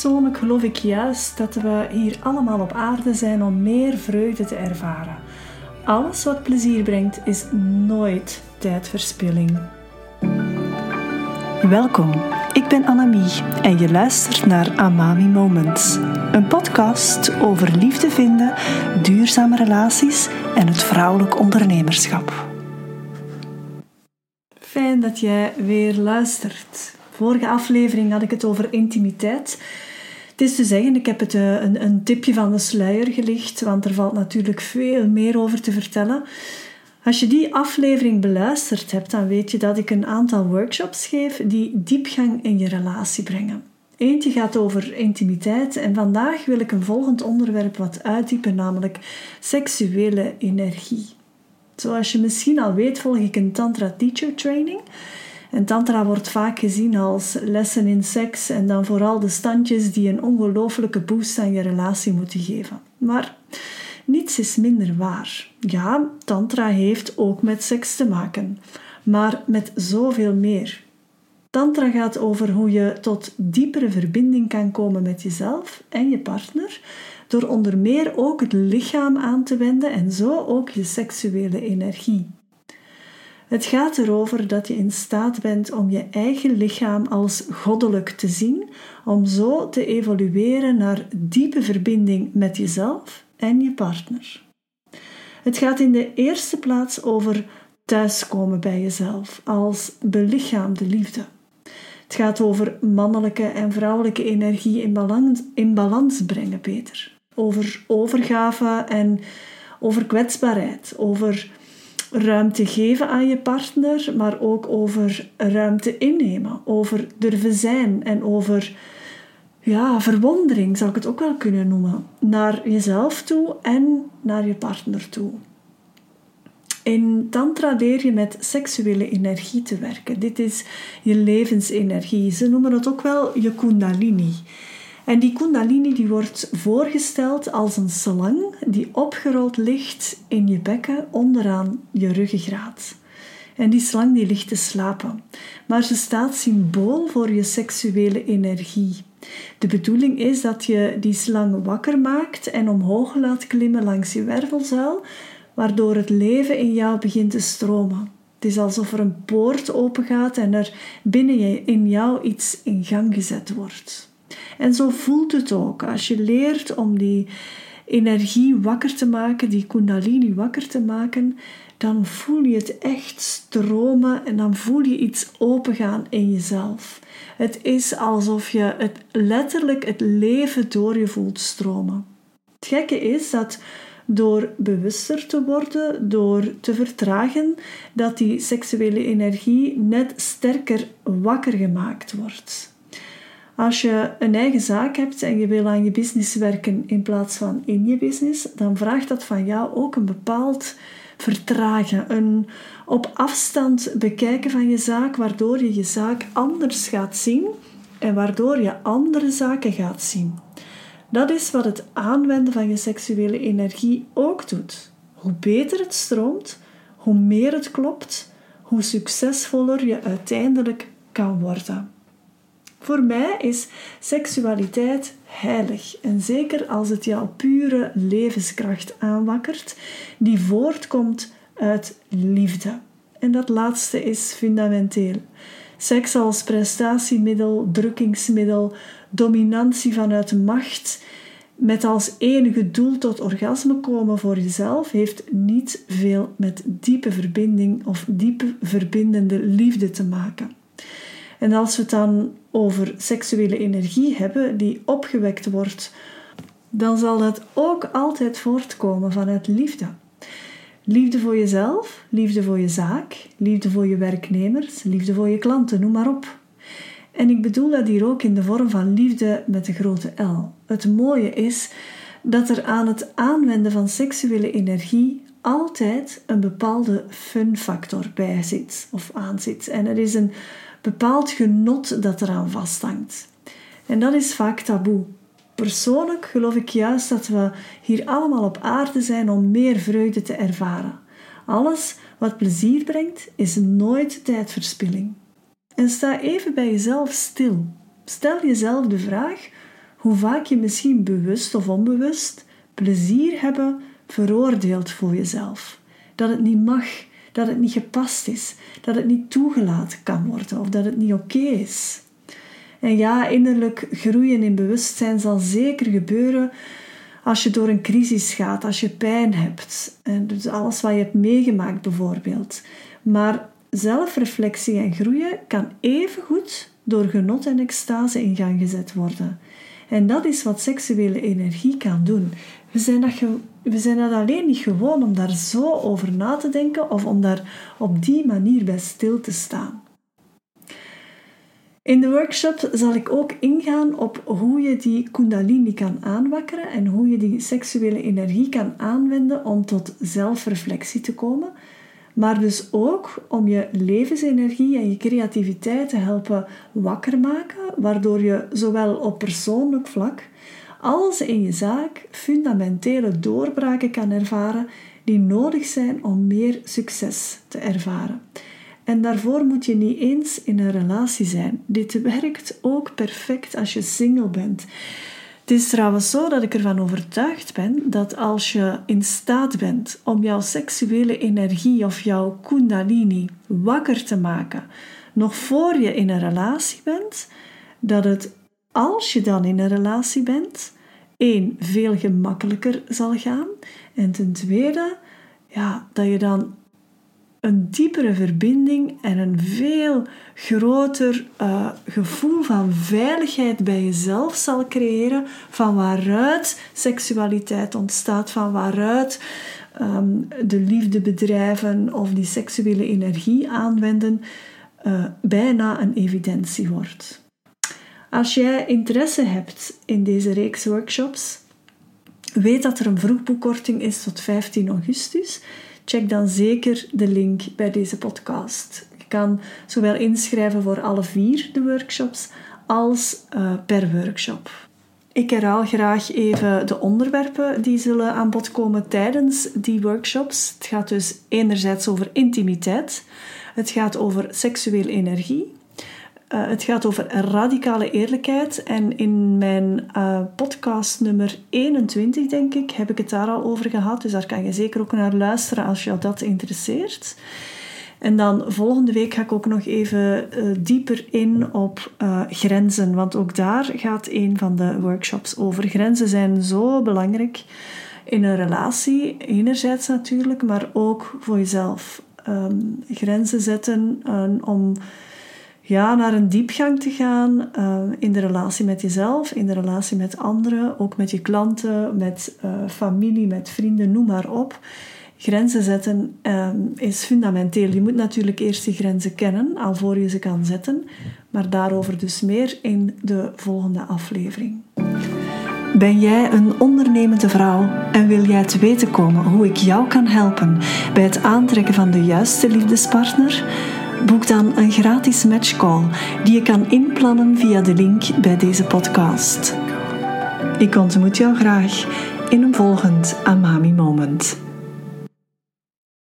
Persoonlijk geloof ik juist dat we hier allemaal op aarde zijn om meer vreugde te ervaren. Alles wat plezier brengt is nooit tijdverspilling. Welkom, ik ben Annemie en je luistert naar Amami Moments. Een podcast over liefde vinden, duurzame relaties en het vrouwelijk ondernemerschap. Fijn dat jij weer luistert. Vorige aflevering had ik het over intimiteit. Het is te zeggen, ik heb het eh, een, een tipje van de sluier gelicht, want er valt natuurlijk veel meer over te vertellen. Als je die aflevering beluisterd hebt, dan weet je dat ik een aantal workshops geef die diepgang in je relatie brengen. Eentje gaat over intimiteit en vandaag wil ik een volgend onderwerp wat uitdiepen, namelijk seksuele energie. Zoals je misschien al weet, volg ik een Tantra Teacher Training. En tantra wordt vaak gezien als lessen in seks en dan vooral de standjes die een ongelofelijke boost aan je relatie moeten geven. Maar niets is minder waar. Ja, tantra heeft ook met seks te maken, maar met zoveel meer. Tantra gaat over hoe je tot diepere verbinding kan komen met jezelf en je partner, door onder meer ook het lichaam aan te wenden en zo ook je seksuele energie. Het gaat erover dat je in staat bent om je eigen lichaam als goddelijk te zien, om zo te evolueren naar diepe verbinding met jezelf en je partner. Het gaat in de eerste plaats over thuiskomen bij jezelf als belichaamde liefde. Het gaat over mannelijke en vrouwelijke energie in balans, in balans brengen, Peter. Over overgave en over kwetsbaarheid, over ruimte geven aan je partner, maar ook over ruimte innemen, over durven zijn en over ja, verwondering, zou ik het ook wel kunnen noemen, naar jezelf toe en naar je partner toe. In Tantra leer je met seksuele energie te werken. Dit is je levensenergie. Ze noemen het ook wel je Kundalini. En die kundalini die wordt voorgesteld als een slang die opgerold ligt in je bekken onderaan je ruggengraat. En die slang die ligt te slapen, maar ze staat symbool voor je seksuele energie. De bedoeling is dat je die slang wakker maakt en omhoog laat klimmen langs je wervelzuil, waardoor het leven in jou begint te stromen. Het is alsof er een poort opengaat en er binnen in jou iets in gang gezet wordt. En zo voelt het ook. Als je leert om die energie wakker te maken, die kundalini wakker te maken, dan voel je het echt stromen en dan voel je iets opengaan in jezelf. Het is alsof je het letterlijk het leven door je voelt stromen. Het gekke is dat door bewuster te worden, door te vertragen, dat die seksuele energie net sterker wakker gemaakt wordt. Als je een eigen zaak hebt en je wil aan je business werken in plaats van in je business, dan vraagt dat van jou ook een bepaald vertragen, een op afstand bekijken van je zaak, waardoor je je zaak anders gaat zien en waardoor je andere zaken gaat zien. Dat is wat het aanwenden van je seksuele energie ook doet. Hoe beter het stroomt, hoe meer het klopt, hoe succesvoller je uiteindelijk kan worden. Voor mij is seksualiteit heilig en zeker als het jouw pure levenskracht aanwakkert, die voortkomt uit liefde. En dat laatste is fundamenteel. Seks als prestatiemiddel, drukkingsmiddel, dominantie vanuit macht, met als enige doel tot orgasme komen voor jezelf, heeft niet veel met diepe verbinding of diepe verbindende liefde te maken. En als we het dan over seksuele energie hebben die opgewekt wordt, dan zal dat ook altijd voortkomen vanuit liefde. Liefde voor jezelf, liefde voor je zaak, liefde voor je werknemers, liefde voor je klanten, noem maar op. En ik bedoel dat hier ook in de vorm van liefde met de grote L. Het mooie is dat er aan het aanwenden van seksuele energie altijd een bepaalde fun factor bij zit of aan zit. En er is een bepaald genot dat eraan vasthangt. En dat is vaak taboe. Persoonlijk geloof ik juist dat we hier allemaal op aarde zijn om meer vreugde te ervaren. Alles wat plezier brengt, is nooit tijdverspilling. En sta even bij jezelf stil. Stel jezelf de vraag: hoe vaak je misschien bewust of onbewust plezier hebben veroordeeld voor jezelf. Dat het niet mag, dat het niet gepast is, dat het niet toegelaten kan worden of dat het niet oké is. En ja, innerlijk groeien in bewustzijn zal zeker gebeuren als je door een crisis gaat, als je pijn hebt. En dus alles wat je hebt meegemaakt bijvoorbeeld. Maar zelfreflectie en groeien kan evengoed door genot en extase in gang gezet worden. En dat is wat seksuele energie kan doen. We zijn dat, we zijn dat alleen niet gewoon om daar zo over na te denken of om daar op die manier bij stil te staan. In de workshop zal ik ook ingaan op hoe je die kundalini kan aanwakkeren en hoe je die seksuele energie kan aanwenden om tot zelfreflectie te komen, maar dus ook om je levensenergie en je creativiteit te helpen wakker maken, waardoor je zowel op persoonlijk vlak als in je zaak fundamentele doorbraken kan ervaren die nodig zijn om meer succes te ervaren. En daarvoor moet je niet eens in een relatie zijn. Dit werkt ook perfect als je single bent. Het is trouwens zo dat ik ervan overtuigd ben dat als je in staat bent om jouw seksuele energie of jouw kundalini wakker te maken, nog voor je in een relatie bent, dat het als je dan in een relatie bent, één, veel gemakkelijker zal gaan. En ten tweede, ja, dat je dan een diepere verbinding en een veel groter uh, gevoel van veiligheid bij jezelf zal creëren, van waaruit seksualiteit ontstaat, van waaruit um, de liefde bedrijven of die seksuele energie aanwenden, uh, bijna een evidentie wordt. Als jij interesse hebt in deze reeks workshops, weet dat er een vroegboekkorting is tot 15 augustus check dan zeker de link bij deze podcast. Je kan zowel inschrijven voor alle vier de workshops als uh, per workshop. Ik herhaal graag even de onderwerpen die zullen aan bod komen tijdens die workshops. Het gaat dus enerzijds over intimiteit, het gaat over seksuele energie, uh, het gaat over radicale eerlijkheid. En in mijn uh, podcast nummer 21, denk ik, heb ik het daar al over gehad. Dus daar kan je zeker ook naar luisteren als je dat interesseert. En dan volgende week ga ik ook nog even uh, dieper in op grenzen. Want ook daar gaat een van de workshops over. Grenzen zijn zo belangrijk in een relatie, enerzijds natuurlijk, maar ook voor jezelf. Um, grenzen zetten om ja, naar een diepgang te gaan uh, in de relatie met jezelf, in de relatie met anderen, ook met je klanten, met uh, familie, met vrienden, noem maar op. Grenzen zetten uh, is fundamenteel. Je moet natuurlijk eerst die grenzen kennen, alvorens je ze kan zetten. Maar daarover dus meer in de volgende aflevering. Ben jij een ondernemende vrouw en wil jij te weten komen hoe ik jou kan helpen bij het aantrekken van de juiste liefdespartner? Boek dan een gratis matchcall die je kan inplannen via de link bij deze podcast. Ik ontmoet jou graag in een volgend Amami Moment.